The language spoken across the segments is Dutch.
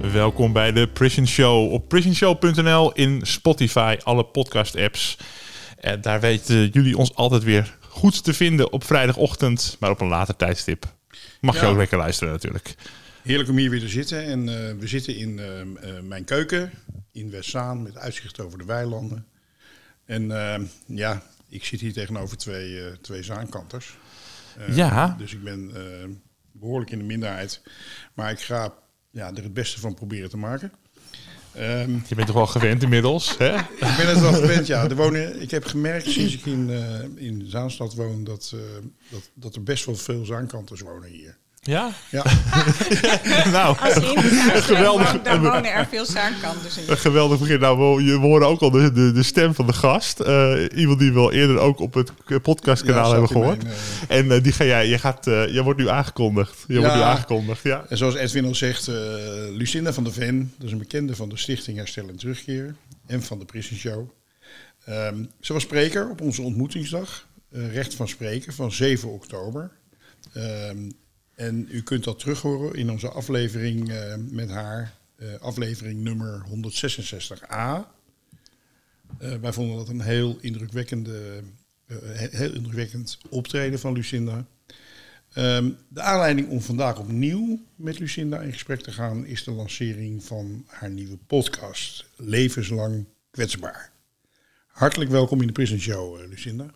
Welkom bij de Prison Show op prisonshow.nl in Spotify, alle podcast apps. En daar weten jullie ons altijd weer goed te vinden op vrijdagochtend, maar op een later tijdstip. Mag je ook lekker luisteren natuurlijk. Heerlijk om hier weer te zitten. En eh, we zitten in eh, eh, mijn keuken in Westzaan met uitzicht over de weilanden. En eh, ja, ik zit hier tegenover twee, eh, twee zaankanters. Eh, Ja. Dus ik ben eh, behoorlijk in de minderheid. Maar ik ga ja, er het beste van proberen te maken. Ehm, Je bent toch wel gewend inmiddels, hè? ik ben het wel gewend, ja. Er wonen, ik heb gemerkt sinds ik in, eh, in Zaanstad woon dat, eh, dat, dat er best wel veel zaankanters wonen hier. Ja? Ja, nou, Geweldig. dan wonen er veel zaankanten in. een geweldig begin. Nou, we, je we horen ook al de, de, de stem van de gast. Eh, iemand die we al eerder ook op het podcastkanaal Ja, hebben gehoord. mijn, eh, En eh, die ga jij, je gaat, eh, jij wordt nu aangekondigd. Je wordt nu aangekondigd, ja. En zoals Edwin al zegt, eh, Lucinda van der Ven, dat is een bekende van de Stichting Herstel en Terugkeer en van de Prison Show. Ehm, ze was spreker op onze ontmoetingsdag, eh, Recht van Spreken, van 7 oktober. Ehm, en u kunt dat terughoren in onze aflevering eh, met haar, eh, aflevering nummer 166a. Eh, wij vonden dat een heel indrukwekkende, he- heel indrukwekkend optreden van Lucinda. Ehm, de aanleiding om vandaag opnieuw met Lucinda in gesprek te gaan is de lancering van haar nieuwe podcast, Levenslang Kwetsbaar. Hartelijk welkom in de Prison Show, Lucinda.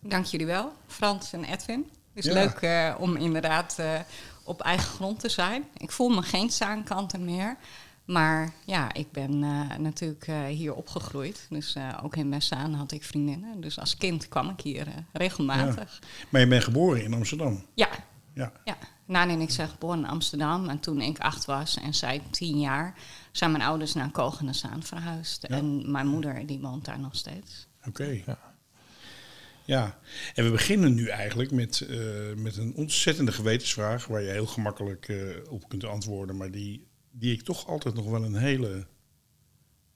Dank jullie wel, Frans en Edwin. Het is Ja. leuk eh, om inderdaad eh, op eigen grond te zijn. Ik voel me geen zaankanter meer. Maar ja, ik ben eh, natuurlijk eh, hier opgegroeid. Dus eh, ook in Westzaan had ik vriendinnen. Dus als kind kwam ik hier regelmatig. Maar je bent geboren in Amsterdam. Ja, Ja, ja. Nani en ik zijn geboren in Amsterdam. En toen ik acht was en zij tien jaar... zijn mijn ouders naar Kogenenzaan verhuisd. Ja. En mijn moeder die woont daar nog steeds. oké. Ja. En we beginnen nu eigenlijk met, eh, met een ontzettende gewetensvraag... waar je heel gemakkelijk eh, op kunt antwoorden... maar die, die ik toch altijd nog wel een hele,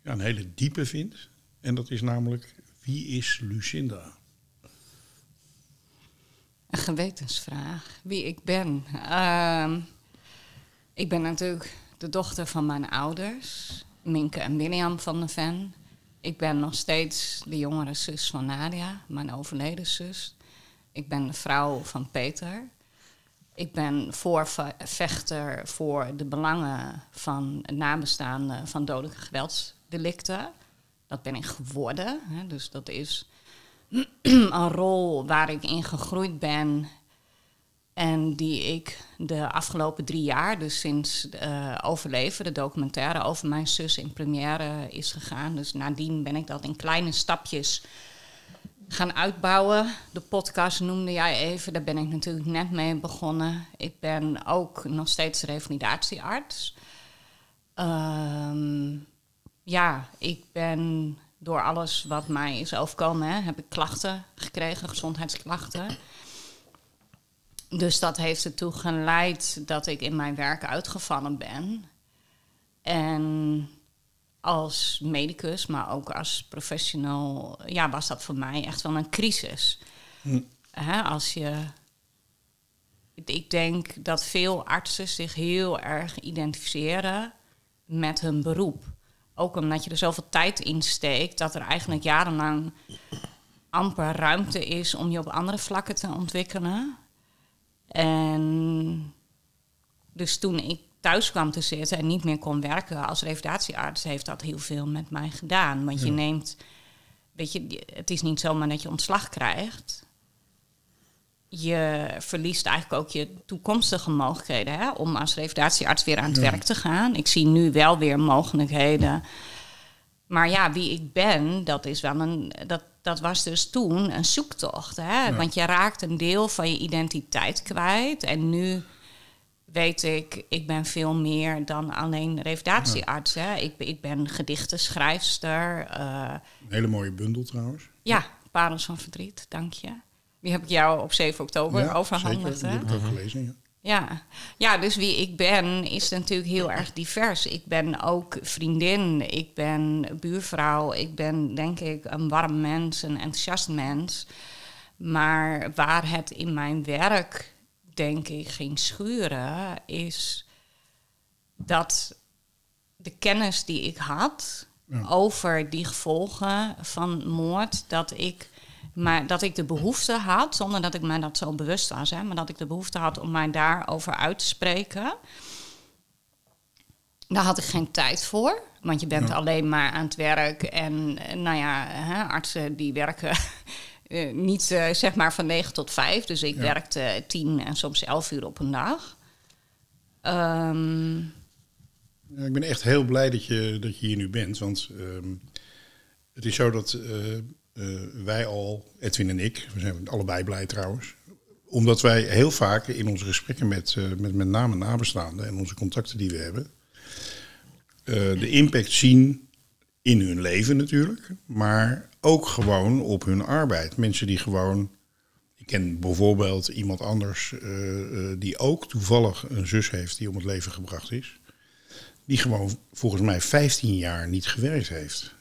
ja, een hele diepe vind. En dat is namelijk, wie is Lucinda? Een gewetensvraag. Wie ik ben. Ehm, ik ben natuurlijk de dochter van mijn ouders, Minke en William van der Ven. Ik ben nog steeds de jongere zus van Nadia, mijn overleden zus. Ik ben de vrouw van Peter. Ik ben voorvechter voor de belangen van nabestaanden van dodelijke geweldsdelicten. Dat ben ik geworden. Hè, dus dat is een rol waar ik in gegroeid ben. En die ik de afgelopen drie jaar, dus sinds eh overleven, de documentaire over mijn zus in première is gegaan. Dus nadien ben ik dat in kleine stapjes gaan uitbouwen. De podcast noemde jij even, daar ben ik natuurlijk net mee begonnen. Ik ben ook nog steeds revalidatiearts. Ehm, ja, ik ben door alles wat mij is overkomen, hè, heb ik klachten gekregen, gezondheidsklachten. Dus dat heeft ertoe geleid dat ik in mijn werk uitgevallen ben. En als medicus, maar ook als professional, ja, was dat voor mij echt wel een crisis. Hè, als je. Ik denk dat veel artsen zich heel erg identificeren met hun beroep. Ook omdat je er zoveel tijd in steekt dat er eigenlijk jarenlang amper ruimte is om je op andere vlakken te ontwikkelen. En dus toen ik thuis kwam te zitten en niet meer kon werken als revalidatiearts, heeft dat heel veel met mij gedaan. Want je neemt weet je, het is niet zomaar dat je ontslag krijgt. Je verliest eigenlijk ook je toekomstige mogelijkheden hè, om als revalidatiearts weer aan het Ja. werk te gaan. Ik zie nu wel weer mogelijkheden. Maar ja, wie ik ben, dat is wel een. Dat, dat was dus toen een zoektocht. Hè? Want je raakt een deel van je identiteit kwijt. En nu weet ik, ik ben veel meer dan alleen revalidatiearts. Hè? Ik, ben- ik ben gedichtenschrijfster. eh, Een hele mooie bundel trouwens. ja, Parels van Verdriet, dank je. Die heb ik jou op 7 oktober Ja, overhandigd. zeker. Die heb ik ook gelezen. Ja. Ja. ja, dus wie ik ben is natuurlijk heel erg divers. Ik ben ook vriendin, ik ben buurvrouw, ik ben denk ik een warm mens, een enthousiast mens. Maar waar het in mijn werk denk ik ging schuren, is dat de kennis die ik had Ja. over die gevolgen van moord, dat ik, maar dat ik de behoefte had, zonder dat ik mij dat zo bewust was, hè, maar dat ik de behoefte had om mij daarover uit te spreken. Daar had ik geen tijd voor, want je bent Ja. alleen maar aan het werk. En eh, nou ja, hè, artsen die werken eh, niet eh, zeg maar van 9 tot 5. Dus ik Ja. werkte 10 en soms 11 uur op een dag. Ehm, Ja, ik ben echt heel blij dat je, dat je hier nu bent. Want ehm, het is zo dat wij al, Edwin en ik, we zijn allebei blij trouwens. Omdat wij heel vaak in onze gesprekken met, eh, met met name nabestaanden en onze contacten die we hebben, eh, de impact zien in hun leven natuurlijk, maar ook gewoon op hun arbeid. Mensen die gewoon. Ik ken bijvoorbeeld iemand anders eh, eh, die ook toevallig een zus heeft die om het leven gebracht is die gewoon volgens mij 15 jaar niet gewerkt heeft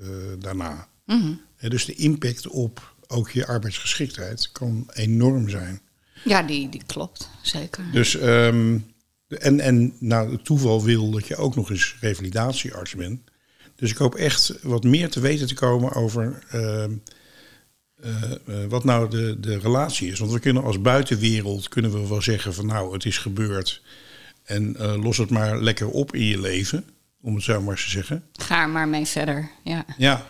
eh, daarna. Hè, dus de impact op ook je arbeidsgeschiktheid kan enorm zijn. ja, die, die klopt, zeker. Dus, ehm, en, en nou, het toeval wil dat je ook nog eens revalidatiearts bent. Dus ik hoop echt wat meer te weten te komen over ehm, eh, eh, wat nou de, de relatie is. Want we kunnen als buitenwereld kunnen we wel zeggen van nou, het is gebeurd. En eh, los het maar lekker op in je leven, om het zo maar eens te zeggen. Ga er maar mee verder, ja. Ja,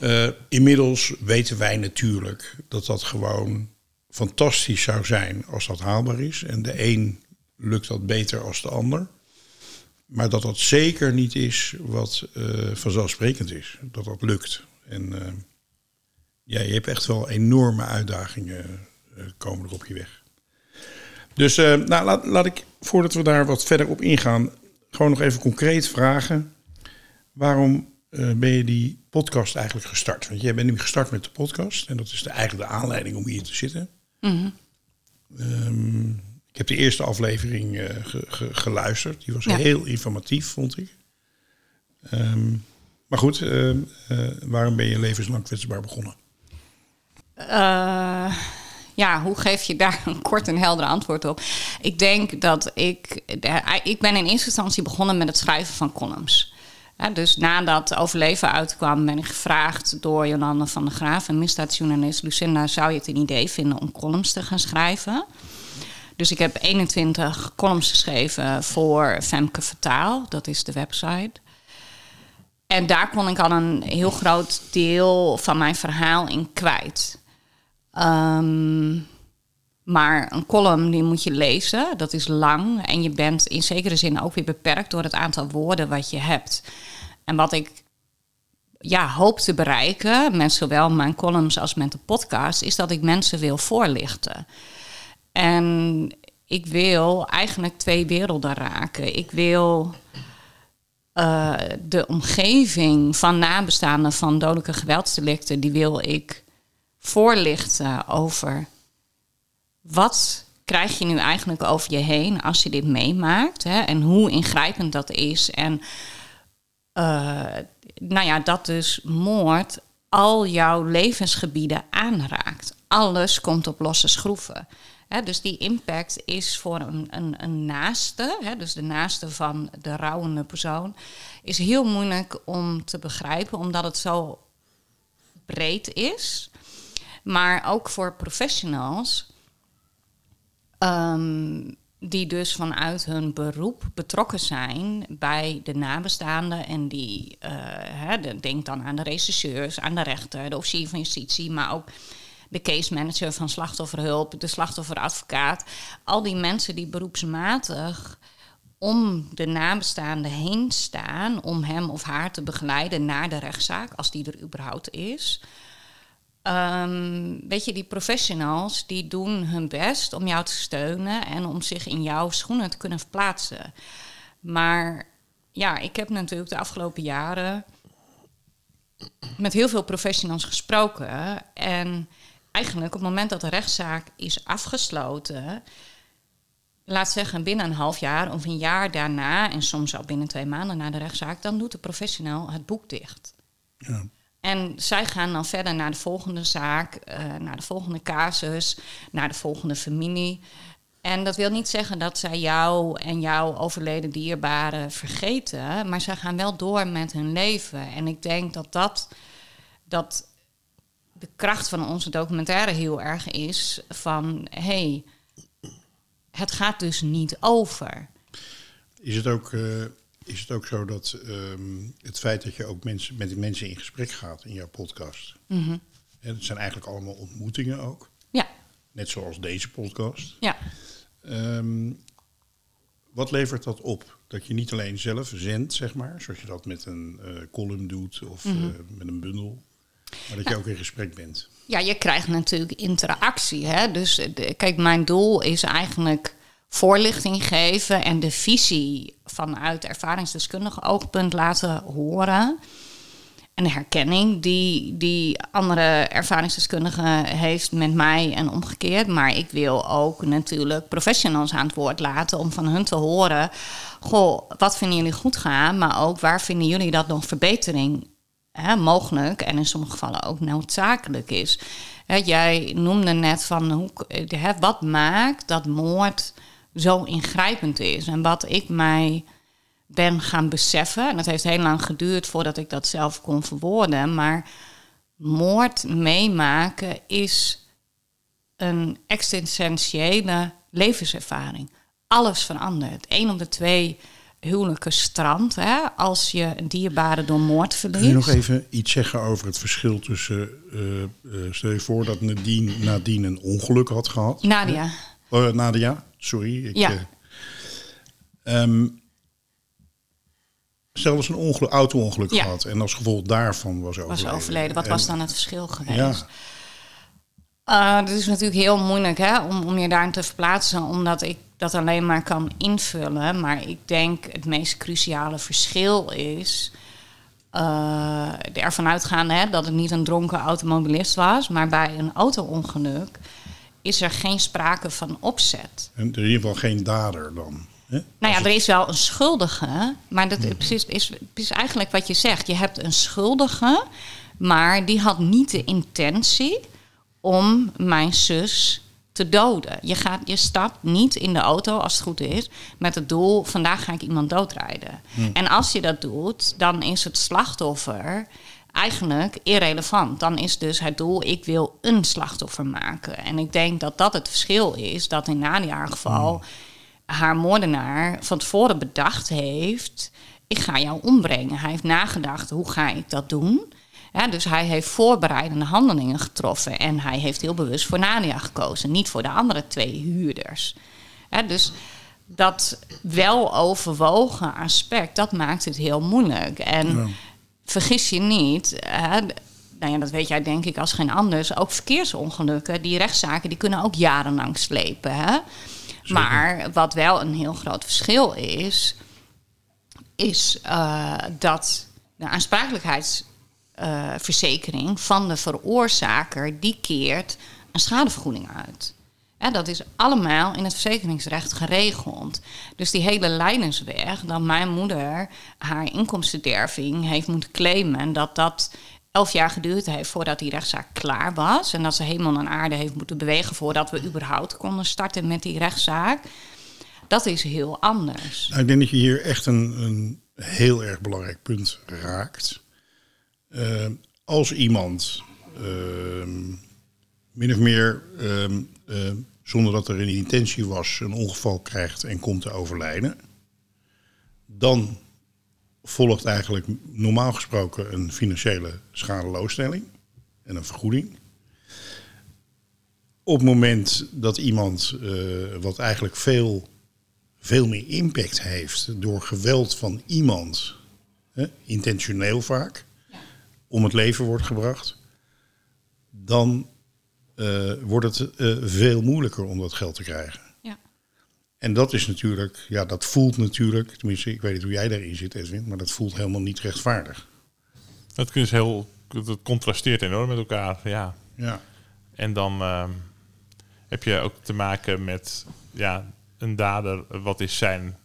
eh, inmiddels weten wij natuurlijk dat dat gewoon fantastisch zou zijn als dat haalbaar is. En de een lukt dat beter als de ander. Maar dat dat zeker niet is wat eh, vanzelfsprekend is. Dat dat lukt. En eh, ja, je hebt echt wel enorme uitdagingen komen er op je weg. Dus nou, laat, laat ik, voordat we daar wat verder op ingaan, gewoon nog even concreet vragen. Waarom eh, ben je die podcast eigenlijk gestart? Want jij bent nu gestart met de podcast. En dat is de, eigenlijk de aanleiding om hier te zitten. Ehm, ik heb de eerste aflevering eh, ge- ge- geluisterd. Die was Ja. heel informatief, vond ik. Ehm, maar goed, eh, eh, waarom ben je levenslang kwetsbaar begonnen? Ja, hoe geef je daar een kort en helder antwoord op? Ik denk dat ik... ik ben in eerste instantie begonnen met het schrijven van columns. Dus nadat Overleven uitkwam, ben ik gevraagd door Jolande van der Graaf, een misdaadjournalist. Lucinda, zou je het een idee vinden om columns te gaan schrijven? Dus ik heb 21 columns geschreven voor Femke Vertaal, dat is de website. En daar kon ik al een heel groot deel van mijn verhaal in kwijt. Ehm, maar een column die moet je lezen, dat is lang. En je bent in zekere zin ook weer beperkt door het aantal woorden wat je hebt. En wat ik ja, hoop te bereiken, met zowel mijn columns als met de podcast, is dat ik mensen wil voorlichten. En ik wil eigenlijk twee werelden raken. Ik wil eh, de omgeving van nabestaanden van dodelijke geweldsdelicten, die wil ik voorlichten over wat krijg je nu eigenlijk over je heen als je dit meemaakt hè, en hoe ingrijpend dat is. En eh, nou ja, dat dus moord al jouw levensgebieden aanraakt. Alles komt op losse schroeven. Hè, dus die impact is voor een, een, een naaste, hè, dus de naaste van de rouwende persoon, is heel moeilijk om te begrijpen, omdat het zo breed is. Maar ook voor professionals ehm, die dus vanuit hun beroep betrokken zijn bij de nabestaanden. En die, eh, hè, de- denk dan aan de regisseurs, aan de rechter, de officier van justitie, maar ook de case manager van slachtofferhulp, de slachtofferadvocaat. Al die mensen die beroepsmatig om de nabestaanden heen staan om hem of haar te begeleiden naar de rechtszaak, als die er überhaupt is. Ehm, weet je, die professionals die doen hun best om jou te steunen en om zich in jouw schoenen te kunnen verplaatsen. Maar ja, ik heb natuurlijk de afgelopen jaren met heel veel professionals gesproken. En eigenlijk op het moment dat de rechtszaak is afgesloten, laat zeggen binnen een half jaar of een jaar daarna, en soms al binnen twee maanden na de rechtszaak, dan doet de professional het boek dicht. Ja. En zij gaan dan verder naar de volgende zaak, eh, naar de volgende casus, naar de volgende familie. En dat wil niet zeggen dat zij jou en jouw overleden dierbaren vergeten, maar zij gaan wel door met hun leven. En ik denk dat dat, dat de kracht van onze documentaire heel erg is van hé, hey, het gaat dus niet over. Is het ook, eh, is het ook zo dat ehm, het feit dat je ook mensen, met mensen in gesprek gaat in jouw podcast. Mhm. Hè, dat zijn eigenlijk allemaal ontmoetingen ook. Ja, Net zoals deze podcast. ja. Ehm, wat levert dat op? Dat je niet alleen zelf zendt, zeg maar, zoals je dat met een eh, column doet of Mhm. eh, met een bundel. Maar dat je ook in gesprek bent. Ja, je krijgt natuurlijk interactie. Hè? Dus eh, de- kijk, mijn doel is eigenlijk voorlichting geven en de visie vanuit ervaringsdeskundige oogpunt laten horen. En de herkenning die, die andere ervaringsdeskundige heeft met mij en omgekeerd. Maar ik wil ook natuurlijk professionals aan het woord laten om van hun te horen. Goh, wat vinden jullie goed gaan? Maar ook waar vinden jullie dat nog verbetering hè, mogelijk en in sommige gevallen ook noodzakelijk is. Hè, jij noemde net van hoe, hè, wat maakt dat moord zo ingrijpend is. En wat ik mij ben gaan beseffen, en dat heeft heel lang geduurd voordat ik dat zelf kon verwoorden, maar moord meemaken is een existentiële levenservaring. Alles verandert. Eén op de twee huwelijken strand hè, als je een dierbare door moord Kun je verliest. nog even iets zeggen over het verschil tussen... eh, eh, stel je voor dat Nadine, Nadine een ongeluk had gehad. Nadia. Oh, Nadia, sorry. Ik, Ja. eh, ehm, stel dat ze een ongeluk, auto-ongeluk Ja. gehad en als gevolg daarvan was overleden. was overleden. Wat En- was dan het verschil geweest? Ja, Uh, het is natuurlijk heel moeilijk hè, om, om je daarin te verplaatsen, omdat ik dat alleen maar kan invullen. Maar ik denk het meest cruciale verschil is uh, ervan uitgaande hè, dat het niet een dronken automobilist was, maar bij een auto-ongeluk is er geen sprake van opzet. en in ieder geval geen dader dan. Hè? Nou ja, er is wel een schuldige, maar dat is, precies- is, is eigenlijk wat je zegt. Je hebt een schuldige, maar die had niet de intentie om mijn zus te doden. Je, gaat, je stapt niet in de auto, als het goed is, met het doel: vandaag ga ik iemand doodrijden. En als je dat doet, dan is het slachtoffer eigenlijk irrelevant. Dan is dus het doel: ik wil een slachtoffer maken. En ik denk dat dat het verschil is, dat in Nadia geval haar moordenaar van tevoren bedacht heeft: ik ga jou ombrengen. Hij heeft nagedacht: hoe ga ik dat doen? Ja, dus hij heeft voorbereidende handelingen getroffen en hij heeft heel bewust voor Nadia gekozen, niet voor de andere twee huurders. Ja, dus dat wel overwogen aspect, dat maakt het heel moeilijk. En vergis je niet, hè, nou ja, dat weet jij denk ik als geen anders, ook verkeersongelukken, die rechtszaken, die kunnen ook jarenlang slepen. Hè? Maar wat wel een heel groot verschil is, is uh, dat de aansprakelijkheidsverzekering van de veroorzaker, die keert een schadevergoeding uit. Dat is allemaal in het verzekeringsrecht geregeld. Dus die hele lijdensweg, dat mijn moeder haar inkomstenderving heeft moeten claimen... en dat dat elf jaar geduurd heeft voordat die rechtszaak klaar was... en dat ze hemel en aarde heeft moeten bewegen... voordat we überhaupt konden starten met die rechtszaak... dat is heel anders. Nou, ik denk dat je hier echt een, een heel erg belangrijk punt raakt. Uh, als iemand uh, min of meer uh, uh, zonder dat er een intentie was, een ongeval krijgt en komt te overlijden. Dan volgt eigenlijk normaal gesproken een financiële schadeloosstelling en een vergoeding. Op het moment dat iemand eh, wat eigenlijk veel, veel meer impact heeft door geweld van iemand, hè, intentioneel vaak, om het leven wordt gebracht, dan eh, wordt het eh, veel moeilijker om dat geld te krijgen. Ja. En dat is natuurlijk, ja, dat voelt natuurlijk, tenminste, ik weet niet hoe jij daarin zit, Edwin, maar dat voelt helemaal niet rechtvaardig. Dat kun je dus heel, dat contrasteert enorm met elkaar. Ja. Ja. En dan ehm, heb je ook te maken met ja, een dader. Wat is zijn?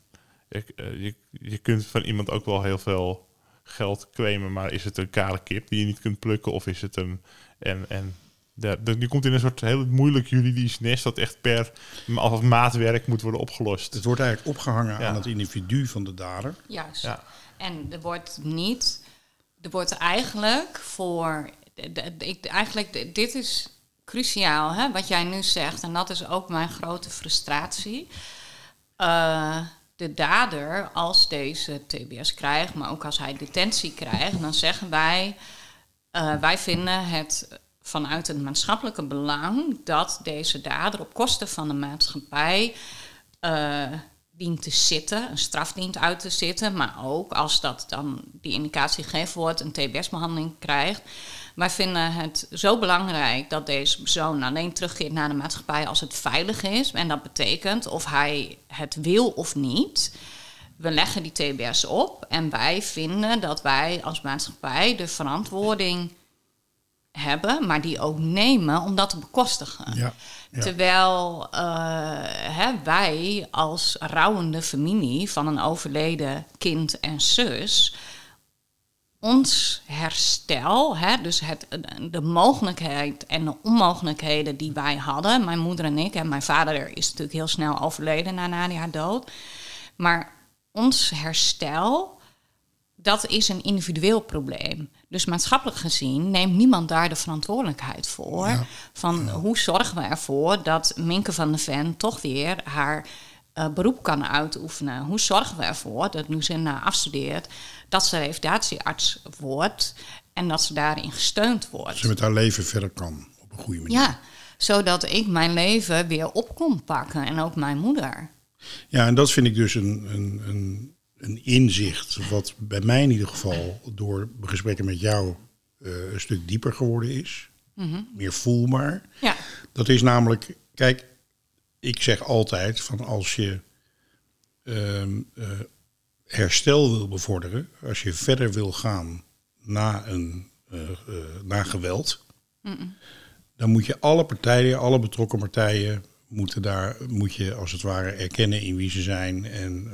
Je, eh, je, je kunt van iemand ook wel heel veel geld claimen, maar is het een kale kip die je niet kunt plukken? Of is het een. En, en de, de- die komt in een soort heel moeilijk juridisch nest dat echt per als maatwerk moet worden opgelost. Het wordt eigenlijk opgehangen Ja. aan het individu van de dader. Juist. Ja. En er wordt niet, er wordt eigenlijk voor, ik, eigenlijk, dit is cruciaal, hè, wat jij nu zegt. En dat is ook mijn grote frustratie. Eh, de dader, als deze TBS krijgt, maar ook als hij detentie krijgt, dan zeggen wij, eh, wij vinden het vanuit het maatschappelijke belang dat deze dader op kosten van de maatschappij eh, dient te zitten, een straf dient uit te zitten, maar ook als dat dan die indicatie gegeven wordt, een TBS-behandeling krijgt. Wij vinden het zo belangrijk dat deze persoon alleen terugkeert naar de maatschappij als het veilig is. En dat betekent of hij het wil of niet. We leggen die TBS op en wij vinden dat wij als maatschappij de verantwoording hebben, maar die ook nemen om dat te bekostigen. Ja, ja. Terwijl eh, hè, wij als rouwende familie van een overleden kind en zus ons herstel, hè, dus het, de mogelijkheid en de onmogelijkheden die wij hadden, mijn moeder en ik, en mijn vader is natuurlijk heel snel overleden na Nadia dood, maar ons herstel, dat is een individueel probleem. Dus maatschappelijk gezien neemt niemand daar de verantwoordelijkheid voor. Ja. Van hoe zorgen we ervoor dat Minke van de Ven toch weer haar eh, beroep kan uitoefenen? Hoe zorgen we ervoor dat nu ze na afstudeert, dat ze revalidatiearts wordt en dat ze daarin gesteund wordt? Ze met haar leven verder kan op een goede manier. Ja, zodat ik mijn leven weer op kon pakken en ook mijn moeder. Ja, en dat vind ik dus een, een, een, een inzicht, wat bij mij in ieder geval door gesprekken met jou eh, een stuk dieper geworden is. Meer voelbaar. Ja, Dat is namelijk, kijk, ik zeg altijd van als je ehm, eh, herstel wil bevorderen, als je verder wil gaan na, een, eh, na geweld, dan moet je alle partijen, alle betrokken partijen, moeten daar moet je als het ware erkennen in wie ze zijn en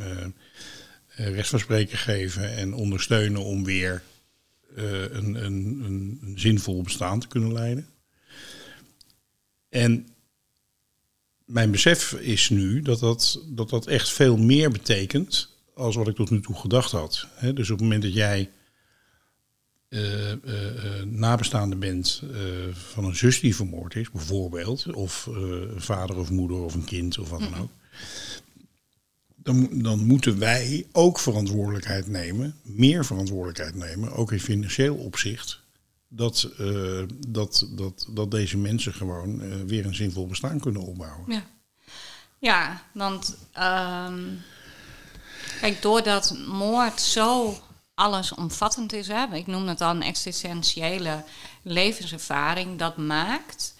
recht van spreken geven en ondersteunen om weer eh, een, een, een, zinvol bestaan te kunnen leiden. En mijn besef is nu dat dat, dat dat echt veel meer betekent als wat ik tot nu toe gedacht had. Dus op het moment dat jij eh, eh, eh, nabestaande bent eh, van een zus die vermoord is, bijvoorbeeld, of eh, een vader of moeder of een kind of wat dan ook, dan, dan moeten wij ook verantwoordelijkheid nemen, meer verantwoordelijkheid nemen, ook in financieel opzicht, dat, eh, dat, dat, dat deze mensen gewoon eh, weer een zinvol bestaan kunnen opbouwen. Ja, ja want ehm, kijk, doordat moord zo allesomvattend is, hè, ik noem het dan existentiële levenservaring, dat maakt.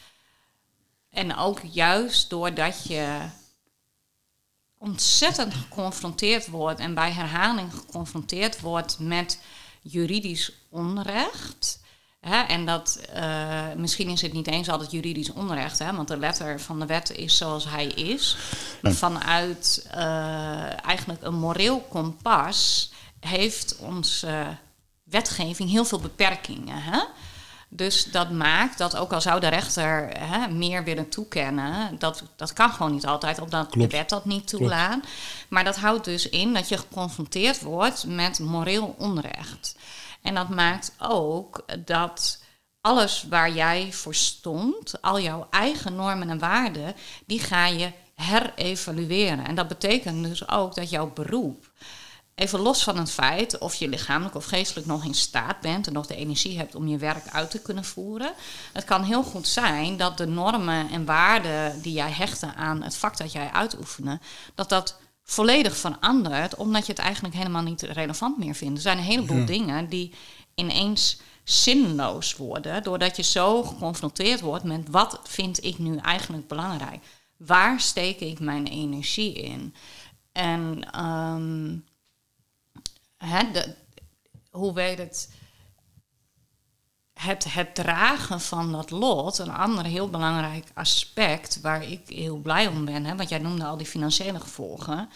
En ook juist doordat je ontzettend geconfronteerd wordt en bij herhaling geconfronteerd wordt met juridisch onrecht. Hè, en dat, eh, misschien is het niet eens altijd juridisch onrecht, hè, want de letter van de wet is zoals hij is. Vanuit eh, eigenlijk een moreel kompas heeft onze wetgeving heel veel beperkingen. Hè? Dus dat maakt dat ook al zou de rechter hè, meer willen toekennen, dat, dat kan gewoon niet altijd, omdat Klopt. de wet dat niet toelaat. Maar dat houdt dus in dat je geconfronteerd wordt met moreel onrecht. En dat maakt ook dat alles waar jij voor stond, al jouw eigen normen en waarden, die ga je herevalueren. En dat betekent dus ook dat jouw beroep, even los van het feit of je lichamelijk of geestelijk nog in staat bent en nog de energie hebt om je werk uit te kunnen voeren. Het kan heel goed zijn dat de normen en waarden die jij hechten aan het vak dat jij uitoefende, dat dat volledig verandert, omdat je het eigenlijk helemaal niet relevant meer vindt. Er zijn een heleboel dingen die ineens zinloos worden, doordat je zo geconfronteerd wordt met wat vind ik nu eigenlijk belangrijk? Waar steek ik mijn energie in? En ehm, hè, de, hoe weet het? Het, het dragen van dat lot, een ander heel belangrijk aspect waar ik heel blij om ben, hè, want jij noemde al die financiële gevolgen.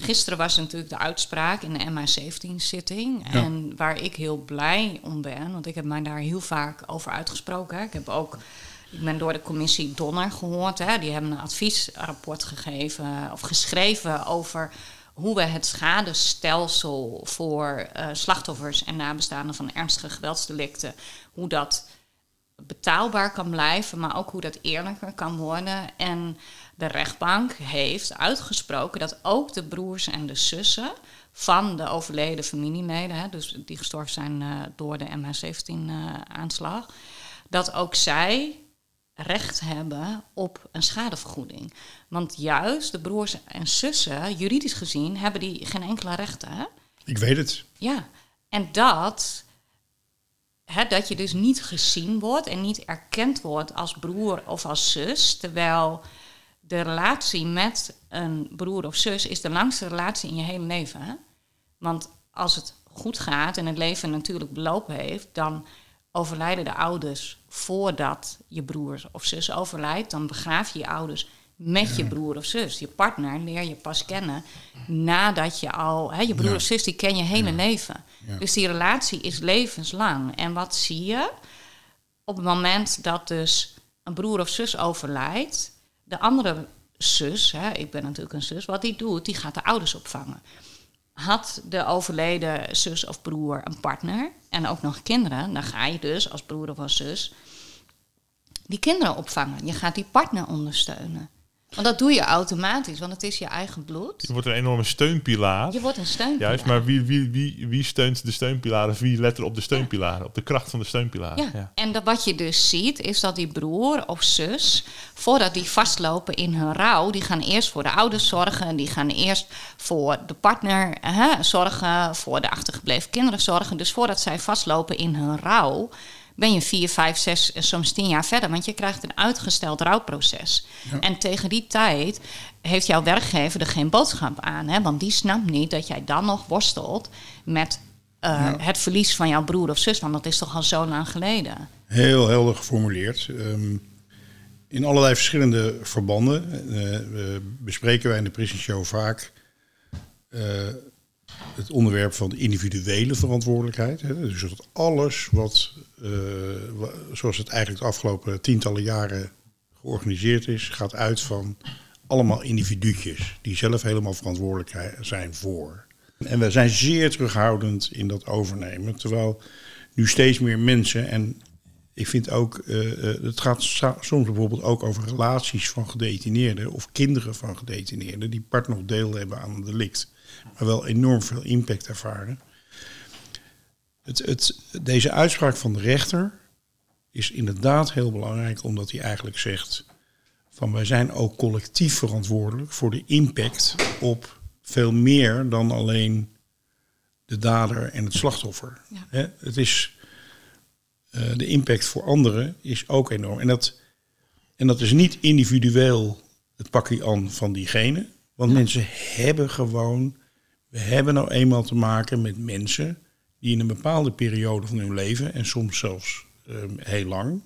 Gisteren was natuurlijk de uitspraak in de MA17-zitting. En waar ik heel blij om ben, want ik heb mij daar heel vaak over uitgesproken. Hè. Ik heb ook. Ik ben door de commissie Donner gehoord. Hè. Die hebben een adviesrapport gegeven of geschreven over hoe we het schadestelsel voor uh, slachtoffers en nabestaanden van ernstige geweldsdelicten, hoe dat betaalbaar kan blijven, maar ook hoe dat eerlijker kan worden. En de rechtbank heeft uitgesproken dat ook de broers en de zussen van de overleden familieleden, hè, dus die gestorven zijn uh, door de MH17-aanslag, uh, dat ook zij recht hebben op een schadevergoeding. Want juist de broers en zussen, juridisch gezien, hebben die geen enkele rechten. Hè? Ik weet het. Ja, en dat, hè, dat je dus niet gezien wordt en niet erkend wordt als broer of als zus, terwijl de relatie met een broer of zus is de langste relatie in je hele leven. Hè? Want als het goed gaat en het leven natuurlijk belopen heeft, dan overlijden de ouders voordat je broer of zus overlijdt. Dan begraaf je je ouders met je broer of zus. Je partner leer je pas kennen nadat je al... Hè, je broer Ja. of zus die ken je hele Ja. leven. Dus die relatie is levenslang. En wat zie je? Op het moment dat dus een broer of zus overlijdt... de andere zus, hè, ik ben natuurlijk een zus... wat die doet, die gaat de ouders opvangen. Had de overleden zus of broer een partner en ook nog kinderen... dan ga je dus als broer of als zus die kinderen opvangen. Je gaat die partner ondersteunen. Want dat doe je automatisch, want het is je eigen bloed. Je wordt een enorme steunpilaar. Je wordt een steunpilaar. Juist, maar wie, wie, wie, wie steunt de steunpilaren? Wie let er op de steunpilaren? Op de kracht van de steunpilaren? Ja. Ja. en dat wat je dus ziet, is dat die broer of zus, voordat die vastlopen in hun rouw, die gaan eerst voor de ouders zorgen, die gaan eerst voor de partner hè, zorgen, voor de achtergebleven kinderen zorgen. Dus voordat zij vastlopen in hun rouw, ben je vier, vijf, zes, soms tien jaar verder, want je krijgt een uitgesteld rouwproces. En tegen die tijd heeft jouw werkgever er geen boodschap aan, hè, want die snapt niet dat jij dan nog worstelt met eh, het verlies van jouw broer of zus, want dat is toch al zo lang geleden. Heel helder geformuleerd. Ehm, in allerlei verschillende verbanden eh, eh, bespreken wij in de Prison Show vaak het onderwerp van de individuele verantwoordelijkheid. Hè. Dus dat alles wat, eh, zoals het eigenlijk de afgelopen tientallen jaren georganiseerd is, gaat uit van allemaal individuutjes die zelf helemaal verantwoordelijk zijn voor. En we zijn zeer terughoudend in dat overnemen, terwijl nu steeds meer mensen en ik vind ook, eh, het gaat soms bijvoorbeeld ook over relaties van gedetineerden of kinderen van gedetineerden die part nog deel hebben aan een delict, maar wel enorm veel impact ervaren. Het, het, deze uitspraak van de rechter is inderdaad heel belangrijk, omdat hij eigenlijk zegt van wij zijn ook collectief verantwoordelijk voor de impact op veel meer dan alleen de dader en het slachtoffer. Ja. Het is eh, de impact voor anderen is ook enorm. En dat, en dat is niet individueel het pakje aan van diegene. Want mensen hebben gewoon, we hebben nou eenmaal te maken met mensen die in een bepaalde periode van hun leven, en soms zelfs eh, heel lang,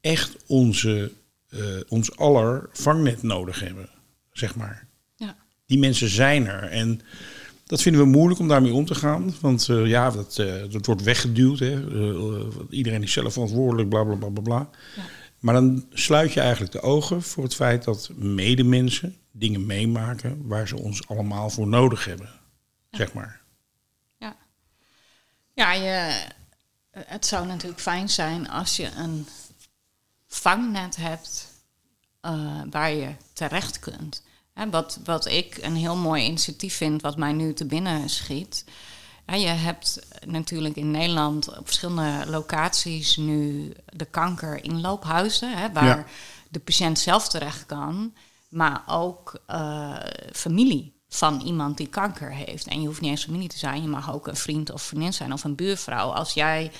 echt onze, eh, ons aller vangnet nodig hebben, zeg maar. Ja. Die mensen zijn er. En dat vinden we moeilijk om daarmee om te gaan. Want eh, ja, dat, eh, dat wordt weggeduwd. Hè. Iedereen is zelf verantwoordelijk, bla bla bla bla. bla. Ja. Maar dan sluit je eigenlijk de ogen voor het feit dat medemensen dingen meemaken waar ze ons allemaal voor nodig hebben. Zeg maar. Ja, ja je, Het zou natuurlijk fijn zijn als je een vangnet hebt eh, waar je terecht kunt. Hè, wat, wat ik een heel mooi initiatief vind, wat mij nu te binnen schiet. Ja, je hebt natuurlijk in Nederland op verschillende locaties nu de kanker-inloophuizen, hè, waar Ja. de patiënt zelf terecht kan, maar ook eh, familie van iemand die kanker heeft. En je hoeft niet eens familie te zijn, je mag ook een vriend of vriendin zijn of een buurvrouw. Als jij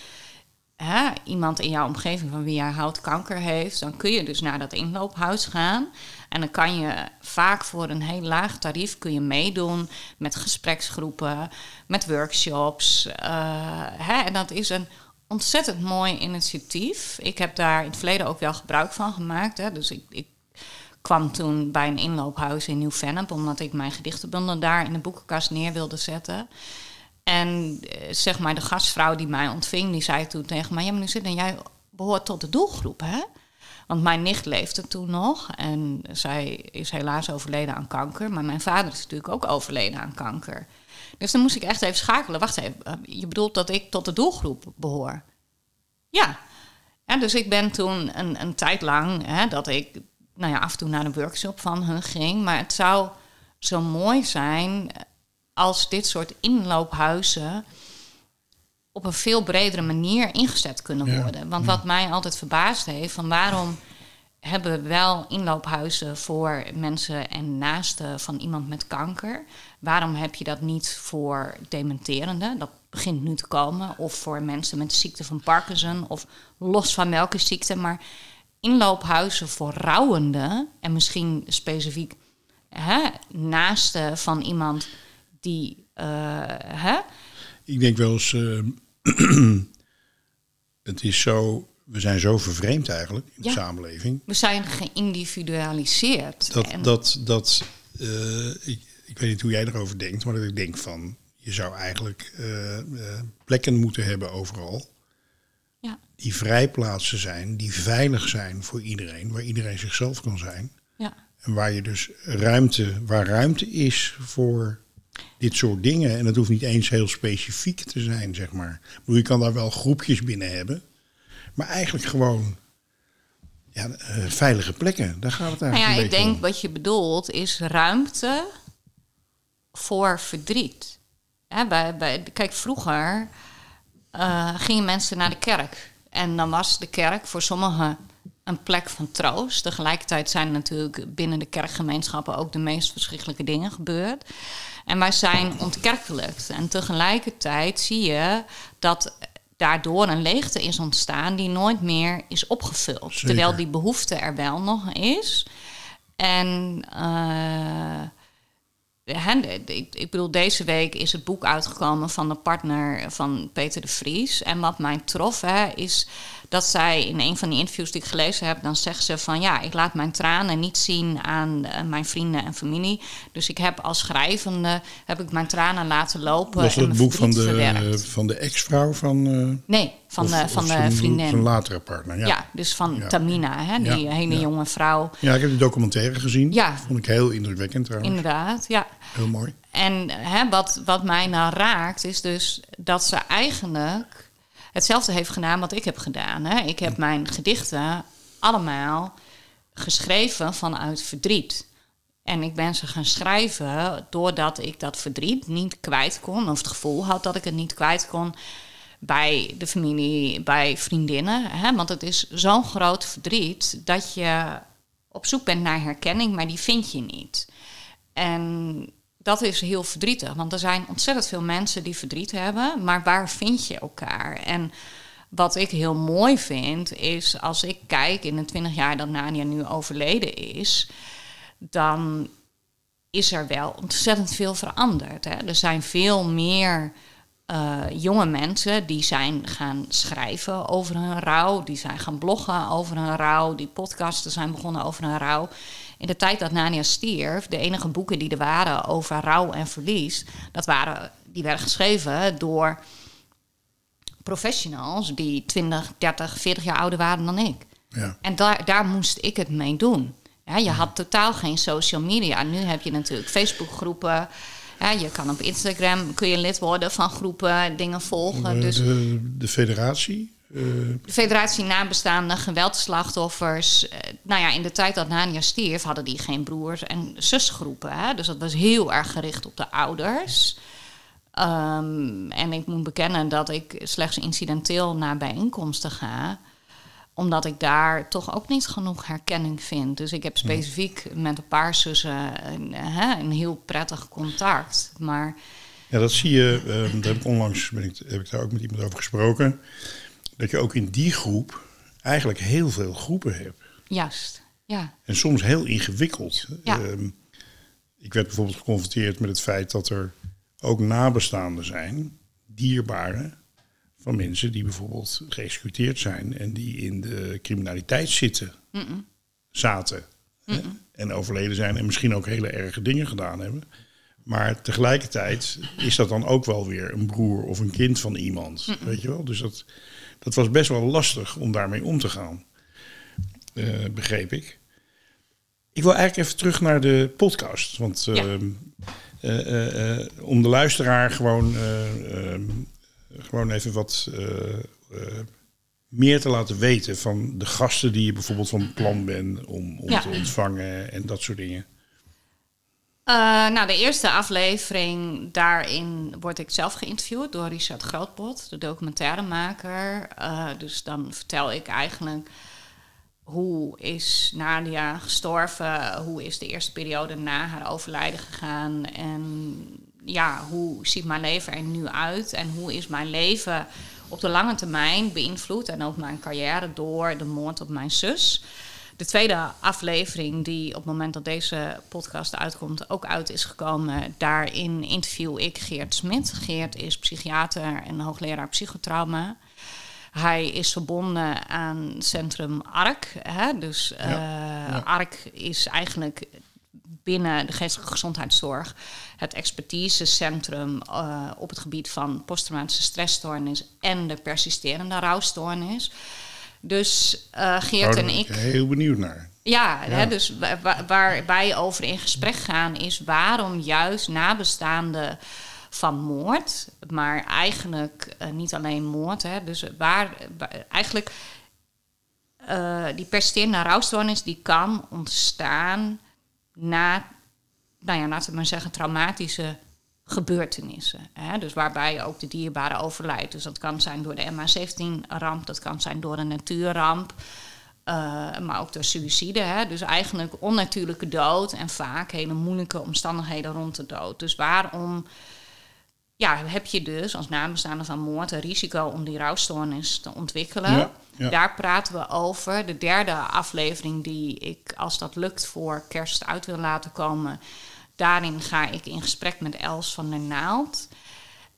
hè, iemand in jouw omgeving van wie jij houdt kanker heeft, dan kun je dus naar dat inloophuis gaan. En dan kan je vaak voor een heel laag tarief kun je meedoen met gespreksgroepen, met workshops. eh, hè, en dat is een ontzettend mooi initiatief. Ik heb daar in het verleden ook wel gebruik van gemaakt. Hè. Dus ik, ik kwam toen bij een inloophuis in Nieuw-Vennep, omdat ik mijn gedichtenbundel daar in de boekenkast neer wilde zetten. En eh, zeg maar, de gastvrouw die mij ontving, die zei toen tegen mij: Ja, maar nu zit en jij behoort tot de doelgroep, hè? Want mijn nicht leefde toen nog en zij is helaas overleden aan kanker. Maar mijn vader is natuurlijk ook overleden aan kanker. Dus dan moest ik echt even schakelen. Wacht even, eh, je bedoelt dat ik tot de doelgroep behoor? Ja. ja dus ik ben toen een, een tijd lang hè, dat ik nou ja, af en toe naar een workshop van hun ging. Maar het zou zo mooi zijn als dit soort inloophuizen op een veel bredere manier ingezet kunnen Ja, worden. Want wat mij altijd verbaasd heeft, van waarom hebben we wel inloophuizen voor mensen en naasten van iemand met kanker? Waarom heb je dat niet voor dementerenden? Dat begint nu te komen. Of voor mensen met de ziekte van Parkinson. Of los van welke ziekte. Maar inloophuizen voor rouwenden. En misschien specifiek hè, naasten van iemand die... eh, hè, Ik denk wel eens, eh, het is zo, we zijn zo vervreemd eigenlijk in Ja. de samenleving. we zijn geïndividualiseerd. Dat, En- dat, dat eh, ik, ik weet niet hoe jij erover denkt, maar dat ik denk van, je zou eigenlijk plekken moeten hebben overal. Ja, Die vrijplaatsen zijn, die veilig zijn voor iedereen, waar iedereen zichzelf kan zijn. ja. En waar je dus ruimte, waar ruimte is voor dit soort dingen. En dat hoeft niet eens heel specifiek te zijn, zeg maar. Bedoel, je kan daar wel groepjes binnen hebben. Maar eigenlijk gewoon ja, eh, veilige plekken. Daar gaat het Nou eigenlijk ja, een ik denk om. wat je bedoelt is ruimte voor verdriet. Bij, kijk, vroeger eh, gingen mensen naar de kerk. En dan was de kerk voor sommigen een plek van troost. Tegelijkertijd zijn er natuurlijk binnen de kerkgemeenschappen ook de meest verschrikkelijke dingen gebeurd. En wij zijn ontkerkelijkt. En tegelijkertijd zie je dat daardoor een leegte is ontstaan die nooit meer is opgevuld. Zeker. Terwijl die behoefte er wel nog is. En eh, ik, ik bedoel, deze week is het boek uitgekomen van de partner van Peter de Vries. En wat mij trof, hè, is dat zij in een van die interviews die ik gelezen heb, dan zegt ze van ja, ik laat mijn tranen niet zien aan eh, mijn vrienden en familie. Dus ik heb als schrijvende heb ik mijn tranen laten lopen. Was dat het boek van de, verwerkt. van de ex-vrouw van, eh, Nee, van of- de, van de vriendin. Zijn latere partner, ja. ja. dus van Ja. Tamina, hè, die Ja, hele jonge vrouw. Ja, ik heb die documentaire gezien. Ja. Vond ik heel indrukwekkend trouwens. Inderdaad, ja. Heel mooi. En hè, wat, wat mij nou raakt, is dus dat ze eigenlijk hetzelfde heeft gedaan wat ik heb gedaan. Hè. Ik heb mijn gedichten allemaal geschreven vanuit verdriet. En ik ben ze gaan schrijven doordat ik dat verdriet niet kwijt kon, of het gevoel had dat ik het niet kwijt kon bij de familie, bij vriendinnen. Hè? Want het is zo'n groot verdriet dat je op zoek bent naar herkenning, maar die vind je niet. En dat is heel verdrietig, want er zijn ontzettend veel mensen die verdriet hebben, maar waar vind je elkaar? En wat ik heel mooi vind, is als ik kijk in de twintig jaar dat Nadia nu overleden is, dan is er wel ontzettend veel veranderd. Hè? Er zijn veel meer eh, jonge mensen die zijn gaan schrijven over hun rouw, die zijn gaan bloggen over hun rouw, die podcasten zijn begonnen over hun rouw. In de tijd dat Nania stierf, de enige boeken die er waren over rouw en verlies, dat waren, die werden geschreven door professionals die 20, 30, 40 jaar ouder waren dan ik. Ja. En daar, daar moest ik het mee doen. Ja, je had totaal geen social media. Nu heb je natuurlijk Facebookgroepen. Ja, je kan op Instagram kun je lid worden van groepen, dingen volgen. De, Dus de, de federatie. Eh, de Federatie Nabestaanden Geweldslachtoffers. eh, nou ja, in de tijd dat Nania stierf, hadden die geen broers- en zusgroepen. Hè? Dus dat was heel erg gericht op de ouders. Ehm, en ik moet bekennen dat ik slechts incidenteel naar bijeenkomsten ga omdat ik daar toch ook niet genoeg herkenning vind. Dus ik heb specifiek met een paar zussen een, een heel prettig contact. Maar Ja, dat zie je. eh, daar heb ik onlangs ben ik, heb ik daar ook met iemand over gesproken. Dat je ook in die groep eigenlijk heel veel groepen hebt. juist, ja. En soms heel ingewikkeld. Ja. Ehm, ik werd bijvoorbeeld geconfronteerd met het feit dat er ook nabestaanden zijn, dierbaren, van mensen die bijvoorbeeld geëxecuteerd zijn en die in de criminaliteit zitten, zaten hè, en overleden zijn en misschien ook hele erge dingen gedaan hebben. Maar tegelijkertijd is dat dan ook wel weer een broer of een kind van iemand, weet je wel? Dus dat, dat was best wel lastig om daarmee om te gaan, eh, begreep ik. Ik wil eigenlijk even terug naar de podcast. Want Ja. ehm, eh, eh, om de luisteraar gewoon, eh, ehm, gewoon even wat meer te laten weten van de gasten die je bijvoorbeeld van plan bent om, om Ja. te ontvangen en dat soort dingen. Eh, nou, de eerste aflevering, daarin word ik zelf geïnterviewd door Richard Grootbot, de documentairemaker. Eh, dus dan vertel ik eigenlijk hoe is Nadia gestorven, hoe is de eerste periode na haar overlijden gegaan en ja, hoe ziet mijn leven er nu uit en hoe is mijn leven op de lange termijn beïnvloed en ook mijn carrière door de moord op mijn zus. De tweede aflevering, die op het moment dat deze podcast uitkomt ook uit is gekomen, daarin interview ik Geert Smit. Geert is psychiater en hoogleraar psychotrauma. Hij is verbonden aan Centrum ARK. Hè? Dus eh, ja. ARK is eigenlijk binnen de geestelijke gezondheidszorg het expertisecentrum eh, op het gebied van posttraumatische stressstoornis en de persisterende rouwstoornis. Dus eh, Geert en ben ik. heel benieuwd naar. Ja, Hè, dus wa- wa- waar wij over in gesprek gaan is waarom juist nabestaanden van moord, maar eigenlijk eh, niet alleen moord, hè, dus waar, waar- eigenlijk eh, die persisterende rouwstoornis die kan ontstaan na, nou ja, laten we maar zeggen, traumatische gebeurtenissen. Hè? Dus waarbij ook de dierbare overlijdt. Dus dat kan zijn door de MH17-ramp, dat kan zijn door een natuurramp. eh, maar ook door suïcide. Hè? Dus eigenlijk onnatuurlijke dood en vaak hele moeilijke omstandigheden rond de dood. Dus waarom ja, heb je dus als nabestaande van moord een risico om die rouwstoornis te ontwikkelen? Ja, ja. Daar praten we over. De derde aflevering die ik, als dat lukt, voor kerst uit wil laten komen. Daarin ga ik in gesprek met Els van der Naald.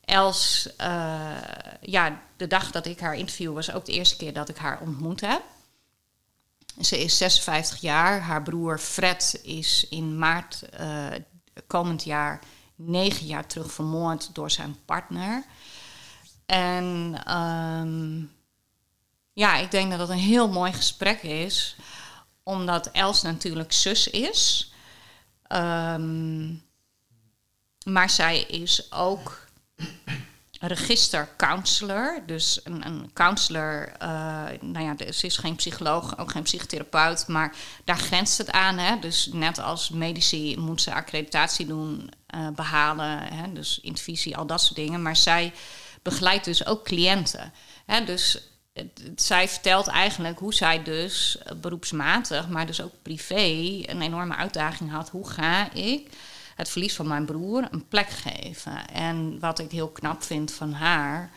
Els, eh, ja, de dag dat ik haar interview was ook de eerste keer dat ik haar ontmoet heb. Ze is 56 jaar. Haar broer Fred is in maart eh, komend jaar negen jaar terug vermoord door zijn partner. En ehm, ja, ik denk dat het een heel mooi gesprek is, omdat Els natuurlijk zus is. Ehm, maar zij is ook registercounselor. Dus een, een counselor, eh, nou ja, ze is geen psycholoog, ook geen psychotherapeut, maar daar grenst het aan. Hè? Dus net als medici moet ze accreditatie doen, eh, behalen, hè? dus intervisie, al dat soort dingen. Maar zij begeleidt dus ook cliënten. Hè? Dus zij vertelt eigenlijk hoe zij dus beroepsmatig, maar dus ook privé, een enorme uitdaging had. Hoe ga ik het verlies van mijn broer een plek geven? En wat ik heel knap vind van haar,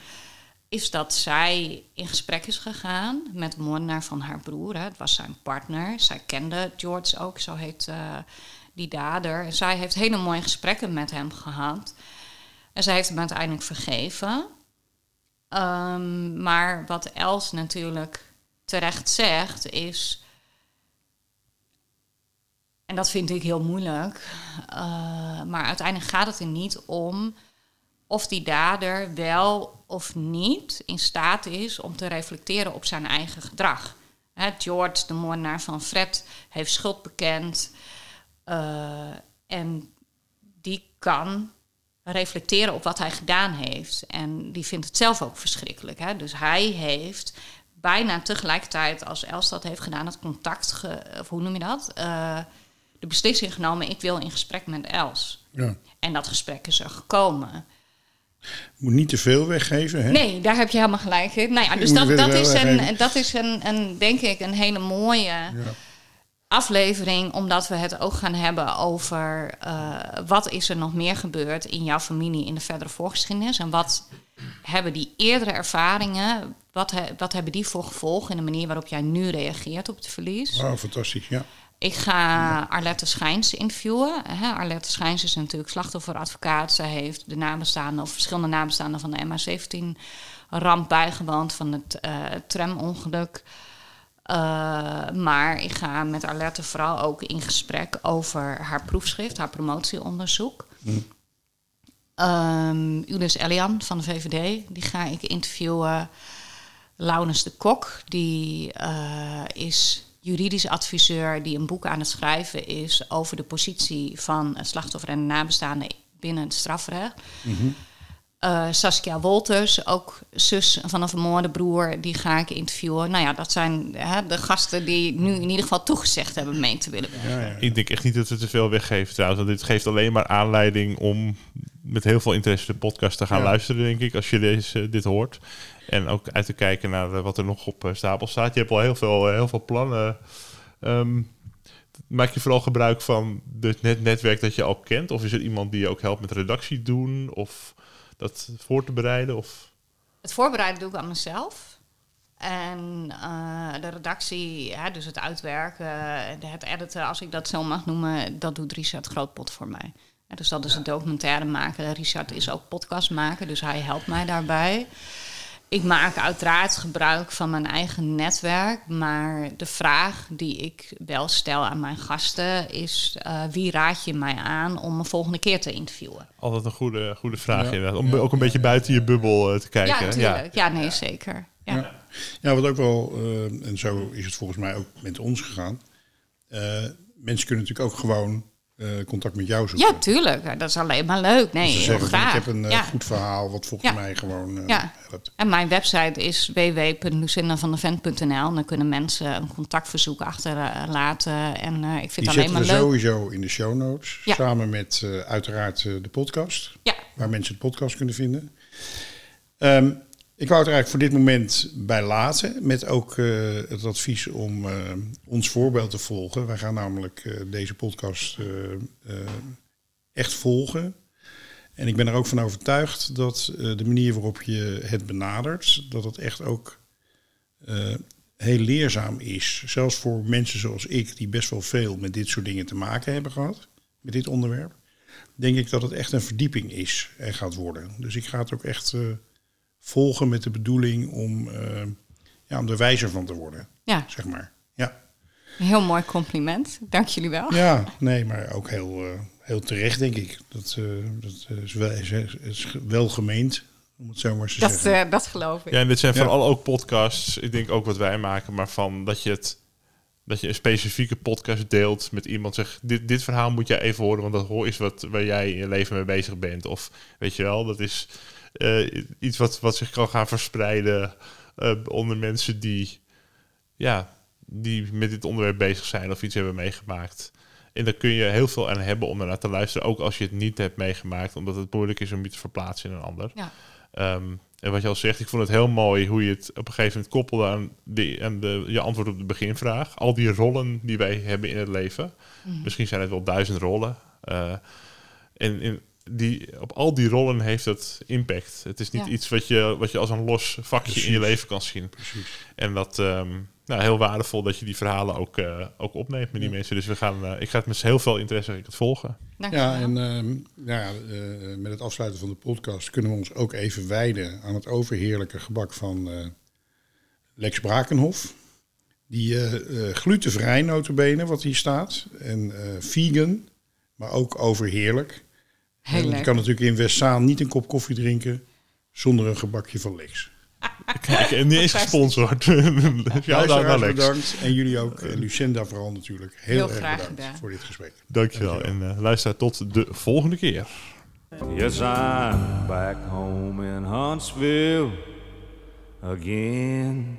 is dat zij in gesprek is gegaan met de moordenaar van haar broer. Hè. Het was zijn partner. Zij kende George ook, zo heet eh, die dader. En zij heeft hele mooie gesprekken met hem gehad. En zij heeft hem uiteindelijk vergeven. Ehm, maar wat Els natuurlijk terecht zegt is. En dat vind ik heel moeilijk. eh, maar uiteindelijk gaat het er niet om of die dader wel of niet in staat is om te reflecteren op zijn eigen gedrag. George, de moordenaar van Fred, heeft schuld bekend. eh, en die kan reflecteren op wat hij gedaan heeft. En die vindt het zelf ook verschrikkelijk. Hè? Dus hij heeft bijna tegelijkertijd als Els dat heeft gedaan, het contact, ge, of hoe noem je dat? Eh, de beslissing genomen, ik wil in gesprek met Els. Ja. En dat gesprek is er gekomen. Moet niet te veel weggeven, hè? Nee, daar heb je helemaal gelijk in. Nou ja, dus dat, dat is, een, dat is een, een, denk ik, een hele mooie Ja. Aflevering, omdat we het ook gaan hebben over eh, wat is er nog meer gebeurd in jouw familie in de verdere voorgeschiedenis en wat hebben die eerdere ervaringen, wat, he- wat hebben die voor gevolgen in de manier waarop jij nu reageert op het verlies? Wauw, fantastisch, ja. Ik ga Arlette Schijns interviewen. Arlette Schijns is natuurlijk slachtofferadvocaat. Zij heeft de nabestaanden of verschillende nabestaanden van de MH17-ramp bijgewoond van het eh, tramongeluk. Eh, maar ik ga met Arlette vooral ook in gesprek over haar proefschrift, haar promotieonderzoek. Ehm Ulis Elian van de VVD, die ga ik interviewen. Laurens de Kok, die eh, is juridisch adviseur die een boek aan het schrijven is over de positie van het slachtoffer en de nabestaanden binnen het strafrecht. Eh, Saskia Wolters, ook zus van een vermoorde broer, die ga ik interviewen. Nou ja, dat zijn hè, de gasten die nu in ieder geval toegezegd hebben mee te willen ja, ja. Ik denk echt niet dat we te veel weggeven trouwens. Want dit geeft alleen maar aanleiding om met heel veel interesse de podcast te gaan Ja. luisteren, denk ik, als je deze, dit hoort. En ook uit te kijken naar eh, wat er nog op eh, stapel staat. Je hebt al heel veel, heel veel plannen. Ehm, maak je vooral gebruik van het net netwerk dat je al kent? Of is er iemand die je ook helpt met redactie doen? Of dat voor te bereiden? Of... Het voorbereiden doe ik aan mezelf. En eh, de redactie, hè, dus het uitwerken, het editen, als ik dat zo mag noemen, dat doet Richard Grootpot voor mij. Ja, dus dat is een documentaire maken. Richard is ook podcast maken, dus hij helpt mij daarbij. Ik maak uiteraard gebruik van mijn eigen netwerk, maar de vraag die ik wel stel aan mijn gasten is: eh, wie raad je mij aan om een volgende keer te interviewen? Altijd een goede, goede vraag Ja. inderdaad. Om Ja. ook een beetje buiten je bubbel eh, te kijken. ja, natuurlijk. Ja, nee, zeker. Ja. Ja. Ja, wat ook wel, eh, en zo is het volgens mij ook met ons gegaan. eh, mensen kunnen natuurlijk ook gewoon eh, contact met jou zoeken. Ja, tuurlijk. Dat is alleen maar leuk. Nee, Ze heel zeggen graag. ik heb een eh, ja. goed verhaal wat volgens Ja. mij gewoon eh, Ja. helpt. En mijn website is www.lucindavandevent.nl. Dan kunnen mensen een contactverzoek achterlaten. En ik vind Die het alleen maar leuk. sowieso in de show notes. Samen met uiteraard de podcast. Ja, Waar mensen de podcast kunnen vinden. Ehm, ik wou het eigenlijk voor dit moment bij laten. Met ook eh, het advies om eh, ons voorbeeld te volgen. Wij gaan namelijk eh, deze podcast echt volgen. En ik ben er ook van overtuigd dat de manier waarop je het benadert, dat het echt ook heel leerzaam is. Zelfs voor mensen zoals ik, die best wel veel met dit soort dingen te maken hebben gehad, met dit onderwerp, denk ik dat het echt een verdieping is en gaat worden. Dus ik ga het ook echt volgen met de bedoeling om, eh, ja, om er wijzer van te worden, ja, zeg maar. Ja, heel mooi compliment. Dank jullie wel. ja nee, maar ook heel, eh, heel terecht, denk ik. Dat, eh, dat is, wel, is, is wel gemeend, om het zo maar te Dat, zeggen. eh, dat geloof ik. Ja, en dit zijn Ja. vooral ook podcasts. Ik denk ook wat wij maken, maar van dat je het dat je een specifieke podcast deelt met iemand. Zeg, dit, dit verhaal moet jij even horen, want dat hoor is wat waar jij in je leven mee bezig bent. Of weet je wel, dat is eh, iets wat, wat zich kan gaan verspreiden eh, onder mensen die, ja, die met dit onderwerp bezig zijn of iets hebben meegemaakt. En daar kun je heel veel aan hebben om ernaar te luisteren, ook als je het niet hebt meegemaakt, omdat het moeilijk is om je te verplaatsen in een ander. Ja. Ehm, en wat je al zegt, ik vond het heel mooi hoe je het op een gegeven moment koppelde aan, de, aan de, je antwoord op de beginvraag. Al die rollen die wij hebben in het leven. Misschien zijn het wel duizend rollen. Eh, en in die, op al die rollen heeft het impact. Het is niet Ja. iets wat je, wat je als een los vakje in je Precies. leven kan zien. En dat ehm nou, heel waardevol dat je die verhalen ook, eh, ook opneemt met die mensen. Dus we gaan, eh, ik ga het met heel veel interesse ik het volgen. Dank Ja, en ehm, ja, eh, met het afsluiten van de podcast kunnen we ons ook even wijden aan het overheerlijke gebak van eh, Lex Brakenhof. Die glutenvrij notabene, wat hier staat. En eh, vegan, maar ook overheerlijk. Heel je kan natuurlijk in Westzaan niet een kop koffie drinken zonder een gebakje van Lex. Kijk, en niet eens gesponsord. Luisteraars Lex. bedankt. En jullie ook. En Lucinda vooral natuurlijk. Heel, Heel erg graag bedankt gedaan. voor dit gesprek. Dankjewel. En eh, luister tot de volgende keer. Yes, I'm back home in Huntsville again.